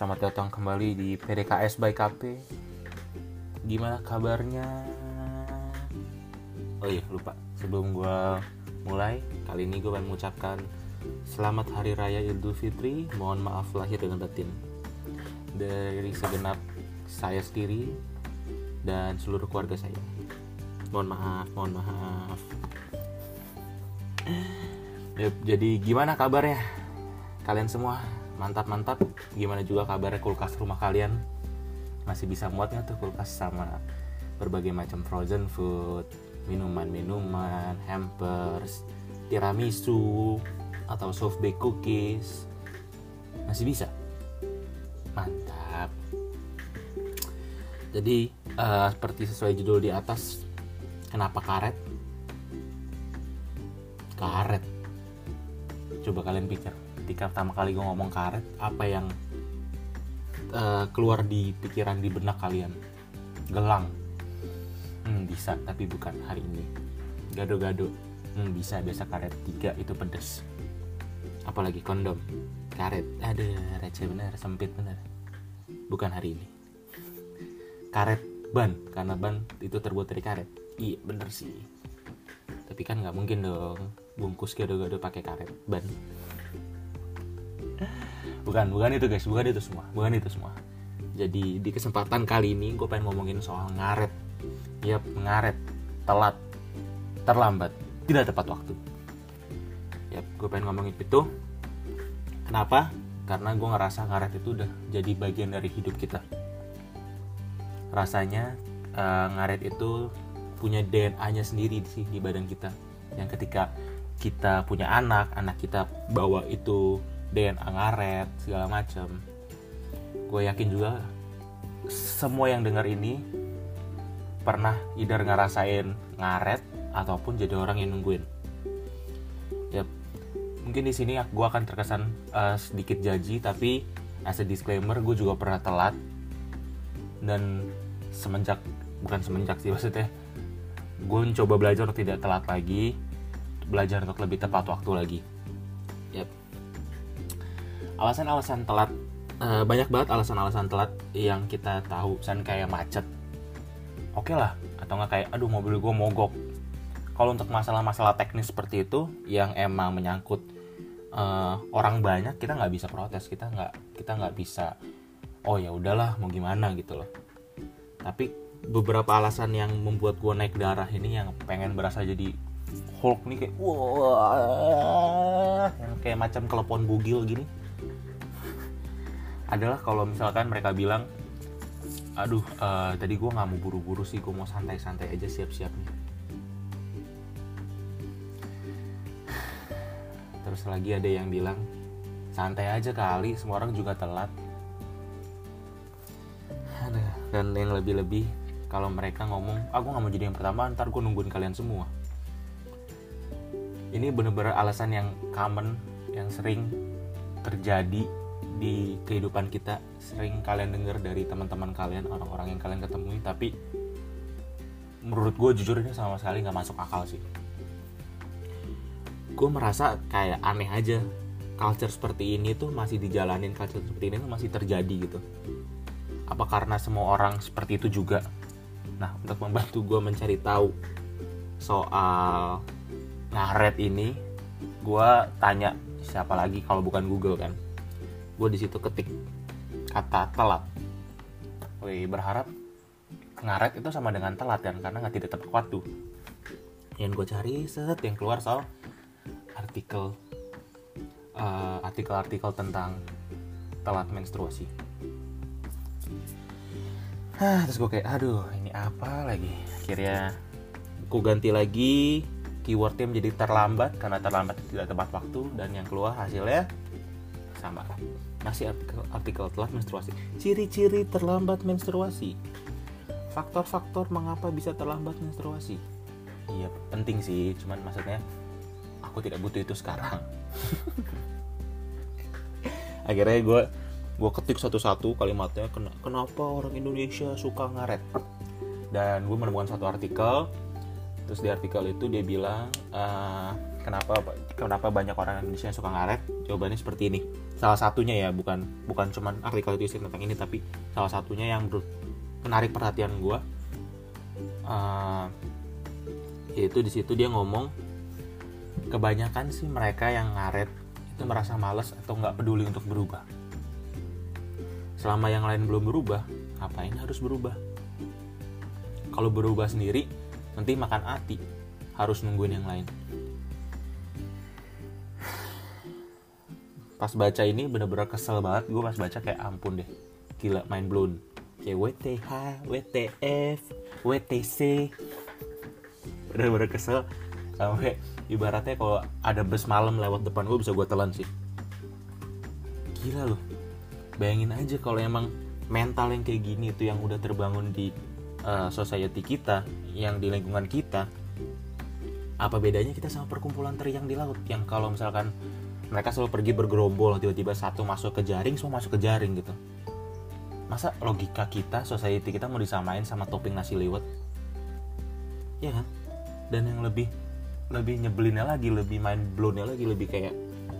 Selamat datang kembali di PDKS by KP Gimana kabarnya? Oh iya lupa. Sebelum gue mulai Kali ini gue pengen mengucapkan Selamat Hari Raya Idul Fitri. Mohon maaf lahir dengan batin. Dari segenap saya sendiri Dan seluruh keluarga saya. Mohon maaf, mohon maaf. Yep, Jadi gimana kabarnya? Kalian semua mantap-mantap Gimana juga kabarnya kulkas rumah kalian? Masih bisa muat nggak tuh kulkas sama berbagai macam frozen food Minuman-minuman, hampers, tiramisu, atau soft bake cookies Masih bisa? Mantap Jadi eh, seperti sesuai judul di atas Kenapa karet? Karet Coba kalian pikir Ketika pertama kali gue ngomong karet Apa yang eh, keluar di pikiran di benak kalian? Gelang. Hmm bisa tapi bukan hari ini. Gado-gado. Hmm bisa biasa karet. Tiga itu pedes. Apalagi kondom. Karet. Aduh receh bener Sempit bener. Bukan hari ini. Karet ban Karena ban itu terbuat dari karet. Iya bener sih. Tapi kan nggak mungkin dong. Bungkus gado-gado pakai karet ban Bukan, bukan itu guys, bukan itu semua, bukan itu semua. Jadi di kesempatan kali ini gue pengen ngomongin soal ngaret. Yap, ngaret, telat, terlambat, tidak tepat waktu. Yap, gue pengen ngomongin itu. Kenapa? Karena gue ngerasa ngaret itu udah jadi bagian dari hidup kita. Rasanya eh, ngaret itu punya DNA-nya sendiri sih di badan kita. Yang ketika kita punya anak, anak kita bawa itu DNA ngaret segala macam. Gue yakin juga semua yang dengar ini pernah either ngerasain ngaret ataupun jadi orang yang nungguin. Yap. Mungkin di sini gue akan terkesan eh, sedikit jaji tapi as a disclaimer gue juga pernah telat dan semenjak bukan semenjak sih maksudnya gue mencoba belajar untuk tidak telat lagi belajar untuk lebih tepat waktu lagi yep. Alasan-alasan telat. Eh, banyak banget alasan-alasan telat yang kita tahu. Misalnya kayak macet. Oke lah. Atau nggak kayak aduh mobil gue mogok. Kalau untuk masalah-masalah teknis seperti itu yang emang menyangkut eh, orang banyak kita nggak bisa protes. Kita nggak kita nggak bisa oh ya udahlah mau gimana gitu loh. Tapi beberapa alasan yang membuat gue naik darah ini yang pengen berasa jadi Hulk nih kayak wah yang kayak macam telepon bugil gini adalah kalau misalkan mereka bilang aduh eh, tadi gue nggak mau buru-buru sih gue mau santai-santai aja siap-siap nih. Terus lagi ada yang bilang santai aja kali semua orang juga telat. Dan yang lebih-lebih kalau mereka ngomong aku nggak mau jadi yang pertama ntar gue nungguin kalian semua. Ini bener-bener alasan yang common yang sering terjadi di kehidupan kita sering kalian dengar dari teman-teman kalian orang-orang yang kalian ketemui tapi menurut gue jujur ini sama sekali nggak masuk akal sih. Gue merasa kayak aneh aja culture seperti ini tuh masih dijalanin culture seperti ini tuh masih terjadi gitu. Apa karena semua orang seperti itu juga? Nah untuk membantu gue mencari tahu soal ngaret ini gue tanya siapa lagi kalau bukan Google kan gue di situ ketik kata telat. Wih berharap ngaret itu sama dengan telat kan karena nggak tidak tepat waktu. Yang gue cari set yang keluar soal artikel eh, artikel-artikel tentang telat menstruasi. Hah, terus gue kayak aduh ini apa lagi? Akhirnya ku ganti lagi keywordnya menjadi terlambat karena terlambat tidak tepat waktu dan yang keluar hasilnya sama masih artikel, artikel telat menstruasi. Ciri-ciri terlambat menstruasi. Faktor-faktor mengapa bisa terlambat menstruasi? Iya penting sih cuman maksudnya aku tidak butuh itu sekarang. Akhirnya gue gue ketik satu-satu kalimatnya "Ken- kenapa orang Indonesia suka ngaret? Dan gue menemukan satu artikel. Terus di artikel itu dia bilang uh, kenapa kenapa banyak orang Indonesia yang suka ngaret? Jawabannya seperti ini salah satunya ya bukan bukan cuman artikel itu tentang ini tapi salah satunya yang menarik perhatian gue uh, yaitu di situ dia ngomong kebanyakan sih mereka yang ngaret itu merasa males atau nggak peduli untuk berubah. Selama yang lain belum berubah ngapain harus berubah? Kalau berubah sendiri nanti makan hati harus nungguin yang lain pas baca ini bener-bener kesel banget. Gue pas baca kayak ampun deh gila main blown kayak WTH, WTF, WTC bener-bener kesel. Sampai ibaratnya kalau ada bus malam lewat depan gue bisa gue telan sih. Gila loh. Bayangin aja kalau emang mental yang kayak gini itu yang udah terbangun di uh, society kita yang di lingkungan kita apa bedanya kita sama perkumpulan teri yang di laut? Yang kalau misalkan mereka selalu pergi bergerombol tiba-tiba satu masuk ke jaring semua masuk ke jaring gitu. Masa logika kita society kita mau disamain sama topping nasi liwet? Ya kan? Dan yang lebih lebih nyebelinnya lagi lebih main blownnya lagi lebih kayak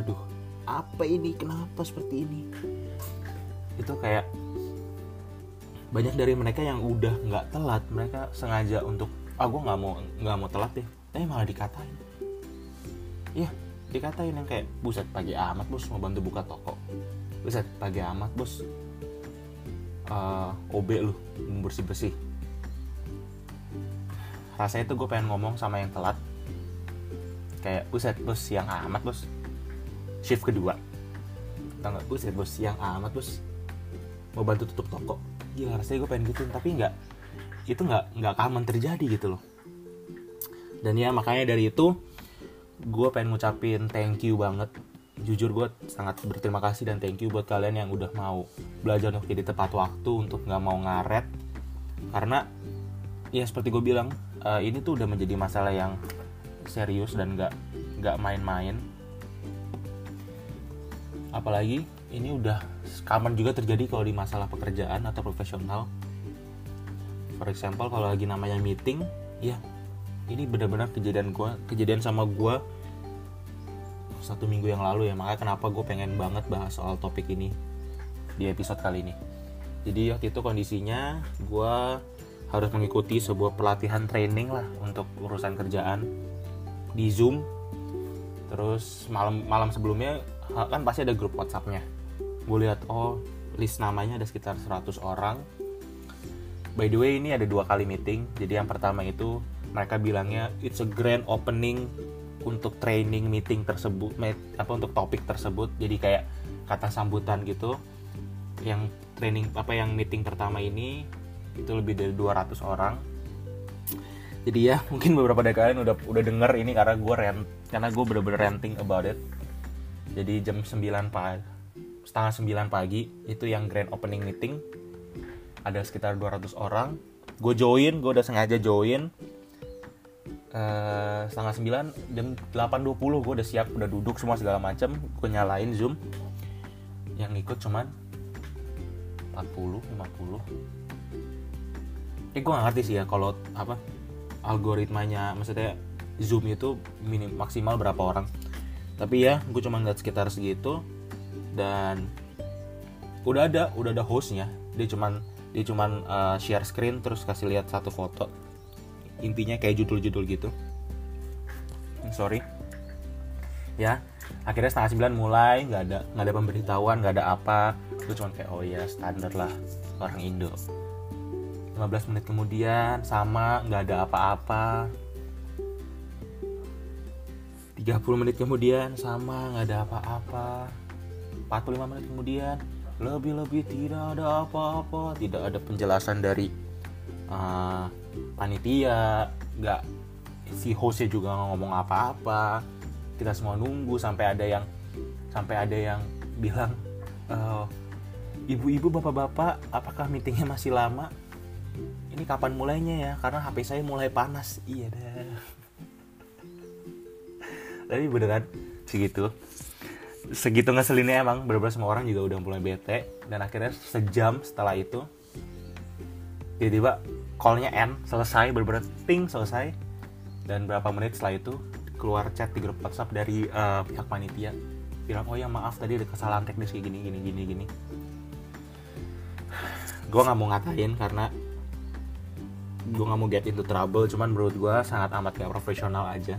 aduh apa ini? Kenapa seperti ini? Itu kayak banyak dari mereka yang udah nggak telat. Mereka sengaja untuk ah gue nggak mau nggak mau telat deh. Tapi malah dikatain. Iya dikatain yang kayak buset pagi amat bos mau bantu buka toko. Buset pagi amat bos. Uh, OB lu bersih bersih rasanya tuh gue pengen ngomong sama yang telat. Kayak buset bos siang amat bos. Shift kedua. Tau buset bos siang amat bos. Mau bantu tutup toko. Gila rasanya gue pengen gitu tapi nggak itu nggak nggak common terjadi gitu loh. Dan ya makanya dari itu gue pengen ngucapin thank you banget. Jujur gue sangat berterima kasih dan thank you buat kalian yang udah mau belajar untuk jadi tepat waktu untuk nggak mau ngaret. Karena ya seperti gue bilang uh, ini tuh udah menjadi masalah yang serius dan nggak nggak main-main. Apalagi ini udah common juga terjadi kalau di masalah pekerjaan atau profesional. For example kalau lagi namanya meeting ya ini benar-benar kejadian gue kejadian sama gue satu minggu yang lalu ya. Makanya kenapa gue pengen banget bahas soal topik ini di episode kali ini. Jadi waktu itu kondisinya gue harus mengikuti sebuah pelatihan training lah untuk urusan kerjaan di zoom. Terus malam malam sebelumnya kan pasti ada grup WhatsAppnya. Gue lihat oh list namanya ada sekitar 100 orang. By the way ini ada dua kali meeting. Jadi yang pertama itu mereka bilangnya it's a grand opening untuk training meeting tersebut apa untuk topik tersebut. Jadi kayak kata sambutan gitu yang training apa yang meeting pertama ini itu lebih dari 200 orang. Jadi ya mungkin beberapa dari kalian udah udah denger ini karena gue rent karena gue bener-bener ranting about it. Jadi jam 9 pagi setengah 9 pagi itu yang grand opening meeting. Ada sekitar 200 orang. Gue join gue udah sengaja join uh, setengah sembilan jam 8.20 gue udah siap udah duduk semua segala macam gue nyalain zoom. Yang ikut cuman 40 50 eh gue gak ngerti sih ya kalau apa algoritmanya maksudnya zoom itu minim maksimal berapa orang. Tapi ya gue cuma ngeliat sekitar segitu dan udah ada udah ada hostnya. Dia cuman dia cuman uh, share screen terus kasih lihat satu foto intinya kayak judul-judul gitu. Sorry. Ya akhirnya setengah sembilan mulai nggak ada nggak ada pemberitahuan nggak ada apa. Itu cuma kayak oh ya standar lah orang Indo. 15 menit kemudian sama nggak ada apa-apa. 30 menit kemudian sama nggak ada apa-apa. 45 menit kemudian lebih-lebih tidak ada apa-apa. Tidak ada penjelasan dari uh, panitia nggak si hostnya juga nggak ngomong apa-apa. Kita semua nunggu sampai ada yang sampai ada yang bilang uh, ibu-ibu bapak-bapak apakah meetingnya masih lama? Ini kapan mulainya ya? Karena HP saya mulai panas. Iya dah. Tapi beneran segitu. Segitu ngeselinnya emang. Bener-bener semua orang juga udah mulai bete. Dan akhirnya sejam setelah itu tiba-tiba callnya end selesai berber ting selesai. Dan berapa menit setelah itu keluar chat di grup WhatsApp dari uh, pihak panitia. Bilang oh ya maaf tadi ada kesalahan teknis kayak gini gini gini gini. Gue nggak mau ngatain karena gue nggak mau get into trouble cuman menurut gue sangat amat gak profesional aja.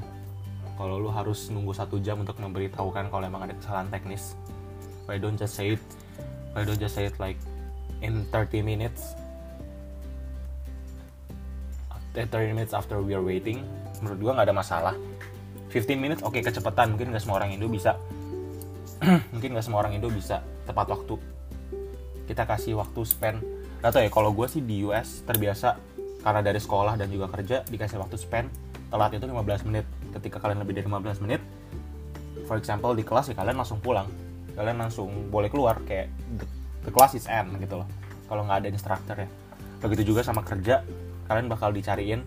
Kalau lu harus nunggu satu jam untuk memberitahukan kalau emang ada kesalahan teknis why don't just say it why don't just say it like in 30 minutes 30 minutes after we are waiting menurut gue nggak ada masalah. 15 minutes oke okay, kecepatan. Mungkin nggak semua orang Indo bisa. Mungkin nggak semua orang Indo bisa tepat waktu. Kita kasih waktu spend. Gak tau ya kalau gue sih di US terbiasa karena dari sekolah dan juga kerja dikasih waktu spend. Telat itu 15 menit. Ketika kalian lebih dari 15 menit for example di kelas ya kalian langsung pulang. Kalian langsung boleh keluar kayak the, the class is end gitu loh. Kalau nggak ada instructor ya. Begitu juga sama kerja kalian bakal dicariin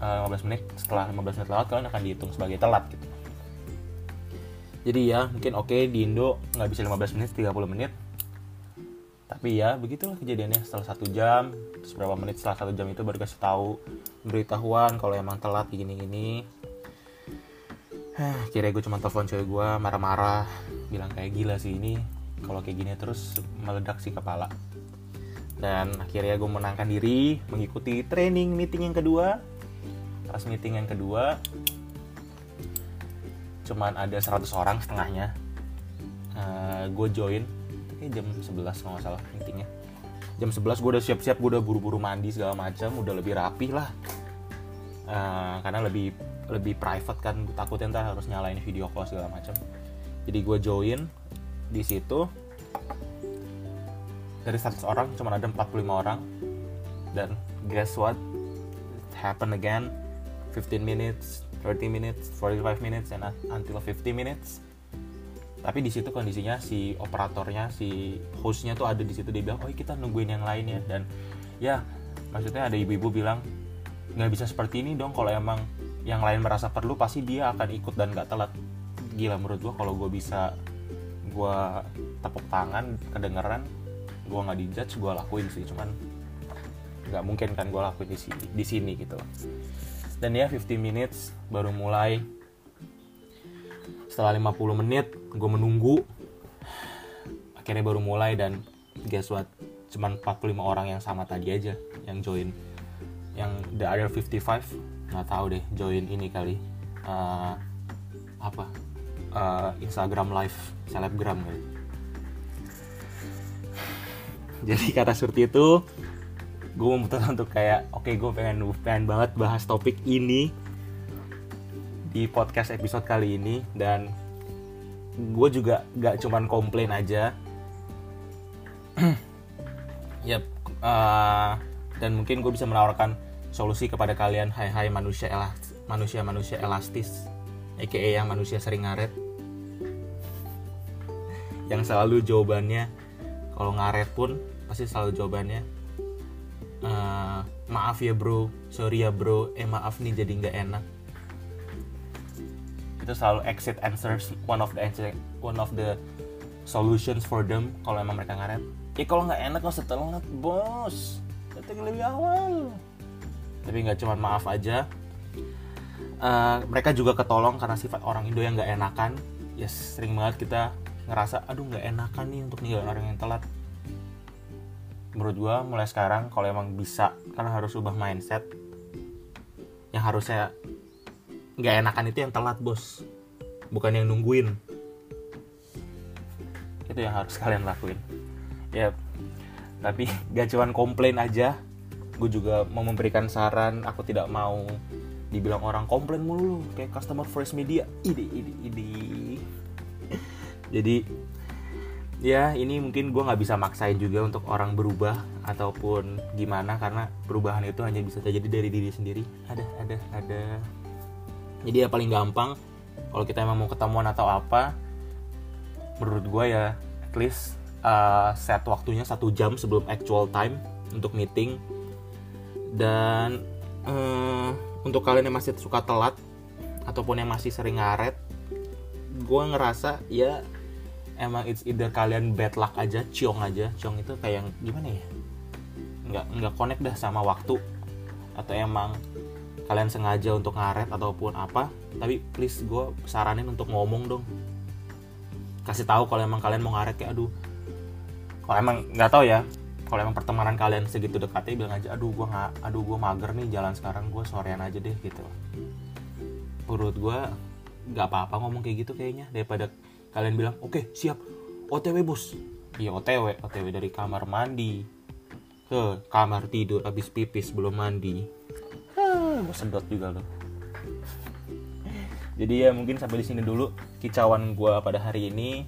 uh, eh, 15 menit setelah 15 menit lewat kalian akan dihitung sebagai telat gitu. Jadi ya mungkin oke okay, di Indo nggak bisa 15 menit 30 menit. Tapi ya begitulah kejadiannya setelah satu jam terus berapa menit setelah satu jam itu baru kasih tahu beritahuan kalau emang telat gini gini kira gue cuma telepon cewek gue marah-marah bilang kayak gila sih ini kalau kayak gini terus meledak si kepala dan akhirnya gue menangkan diri mengikuti training meeting yang kedua. Pas meeting yang kedua cuman ada 100 orang setengahnya. Uh, gue join. Kayak jam 11 kalau nggak salah intinya jam 11 gue udah siap-siap gue udah buru-buru mandi segala macam udah lebih rapi lah. Uh, karena lebih lebih private kan gue takutnya ntar harus nyalain video call segala macam jadi gue join. Di situ dari 100 orang cuma ada 45 orang. Dan guess what? It happen again. 15 minutes 30 minutes 45 minutes and until 50 minutes. Tapi di situ kondisinya si operatornya si hostnya tuh ada di situ. Dia bilang oh kita nungguin yang lainnya dan ya maksudnya ada ibu-ibu bilang nggak bisa seperti ini dong. Kalau emang yang lain merasa perlu pasti dia akan ikut dan nggak telat. Gila menurut gua kalau gue bisa gue tepuk tangan kedengeran gue nggak dijudge gue lakuin sih. Cuman nggak mungkin kan gue lakuin di sini di sini gitu. Dan ya 15 minutes baru mulai. Setelah 50 menit gue menunggu. Akhirnya baru mulai dan guess what? Cuman 45 orang yang sama tadi aja yang join. Yang the other 55 nggak tahu deh join ini kali. Uh, apa? Uh, Instagram live selebgram kali jadi kata seperti itu gue memutuskan untuk kayak oke okay, gue pengen pengen banget bahas topik ini di podcast episode kali ini. Dan gue juga gak cuman komplain aja. Yep uh, dan mungkin gue bisa menawarkan solusi kepada kalian. Hai hai manusia elastis manusia manusia elastis aka yang manusia sering ngaret. Yang selalu jawabannya kalau ngaret pun pasti selalu jawabannya uh, maaf ya bro. Sorry ya bro. Eh maaf nih jadi nggak enak. Itu selalu exit answers one of the answer one of the solutions for them kalau emang mereka ngaret. Ya kalau nggak enak nggak usah telat bos. Datang lebih awal. Tapi nggak cuma maaf aja. Uh, mereka juga ketolong karena sifat orang Indo yang nggak enakan. Yes sering banget kita ngerasa aduh nggak enakan nih untuk ninggalin orang yang telat. Menurut gue mulai sekarang kalau emang bisa karena harus ubah mindset yang harusnya nggak enakan itu yang telat bos. Bukan yang nungguin. Itu yang harus kalian lakuin. Ya tapi gak cuman komplain aja. Gue juga mau memberikan saran aku tidak mau dibilang orang komplain mulu kayak customer first media. Ide ide ide jadi ya ini mungkin gue nggak bisa maksain juga untuk orang berubah ataupun gimana karena perubahan itu hanya bisa terjadi dari diri sendiri. Ada ada ada. Jadi ya paling gampang kalau kita emang mau ketemuan atau apa menurut gue ya at least uh, set waktunya satu jam sebelum actual time untuk meeting. Dan uh, untuk kalian yang masih suka telat ataupun yang masih sering ngaret gue ngerasa ya emang it's either kalian bad luck aja ciong aja. Ciong itu kayak yang gimana ya? Nggak nggak connect dah sama waktu. Atau emang kalian sengaja untuk ngaret ataupun apa. Tapi please gue saranin untuk ngomong dong. Kasih tahu kalau emang kalian mau ngaret kayak aduh kalau emang nggak tahu ya kalau emang pertemanan kalian segitu dekatnya bilang aja aduh gue nggak aduh gue mager nih jalan sekarang gue sorean aja deh gitu. Menurut gue nggak apa-apa ngomong kayak gitu kayaknya daripada kalian bilang oke okay, siap otw bos. Iya otw otw dari kamar mandi. Ke kamar tidur habis pipis belum mandi. Gue sedot juga loh jadi ya mungkin sampai di sini dulu kicauan gue pada hari ini.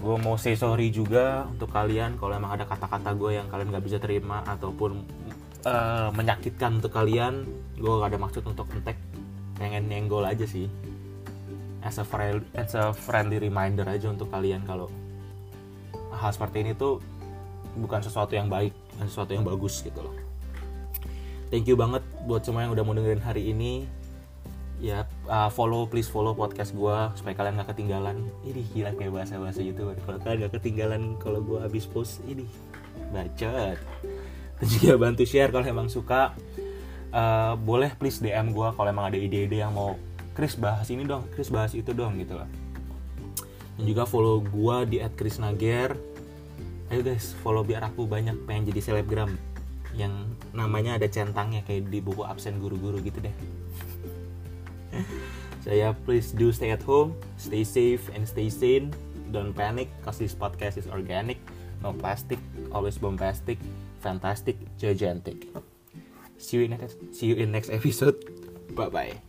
Gue mau say sorry juga untuk kalian kalau emang ada kata-kata gue yang kalian gak bisa terima ataupun uh, menyakitkan untuk kalian. Gue gak ada maksud untuk entek pengen nyenggol aja sih as a friend, as a friendly reminder aja untuk kalian kalau hal seperti ini tuh bukan sesuatu yang baik bukan sesuatu yang bagus gitu loh. Thank you banget buat semua yang udah mau dengerin hari ini. Ya uh, follow please follow podcast gue supaya kalian gak ketinggalan. Ini gila kayak bahasa bahasa gitu. Kalau kalian gak ketinggalan kalau gue habis post ini bacot. Dan juga bantu share kalau emang suka. Uh, boleh please dm gue kalau emang ada ide-ide yang mau Chris bahas ini dong Chris bahas itu dong gitu lah dan juga follow gue di @chrisnager ayo guys follow biar aku banyak pengen jadi selebgram yang namanya ada centangnya kayak di buku absen guru-guru gitu deh saya please do stay at home, stay safe and stay sane. Don't panic cause this podcast is organic, no plastic, always bombastic, fantastic, gigantic. See you in next see you in next episode. Bye bye.